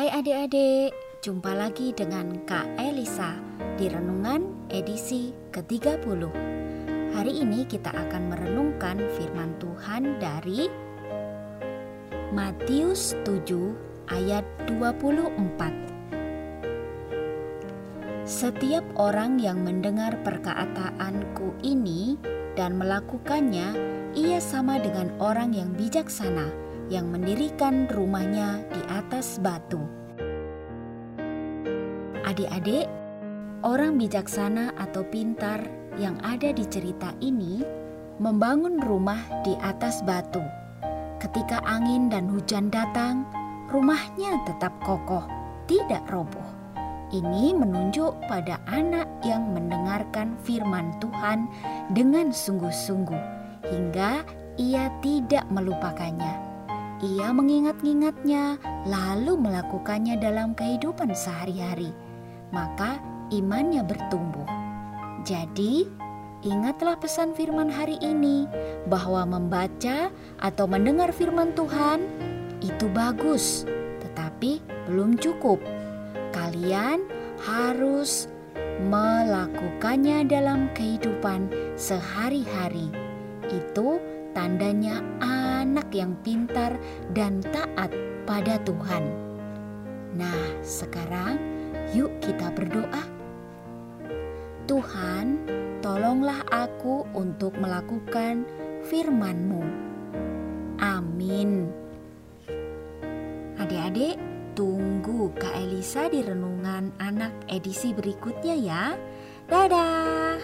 Hai adik-adik, jumpa lagi dengan Kak Elisa di Renungan edisi ke-30 Hari ini kita akan merenungkan firman Tuhan dari Matius 7 ayat 24 Setiap orang yang mendengar perkataanku ini dan melakukannya, ia sama dengan orang yang bijaksana yang mendirikan rumahnya di atas batu. Adik-adik, orang bijaksana atau pintar yang ada di cerita ini membangun rumah di atas batu. Ketika angin dan hujan datang, rumahnya tetap kokoh, tidak roboh. Ini menunjuk pada anak yang mendengarkan firman Tuhan dengan sungguh-sungguh, hingga ia tidak melupakannya. Ia mengingat-ingatnya, lalu melakukannya dalam kehidupan sehari-hari, maka imannya bertumbuh. Jadi, ingatlah pesan firman hari ini bahwa membaca atau mendengar firman Tuhan itu bagus, tetapi belum cukup. Kalian harus melakukannya dalam kehidupan sehari-hari. Itu tandanya anak yang pintar dan taat pada Tuhan. Nah, sekarang yuk kita berdoa. Tuhan, tolonglah aku untuk melakukan firman-Mu. Amin. Adik-adik, tunggu Kak Elisa di renungan anak edisi berikutnya ya. Dadah.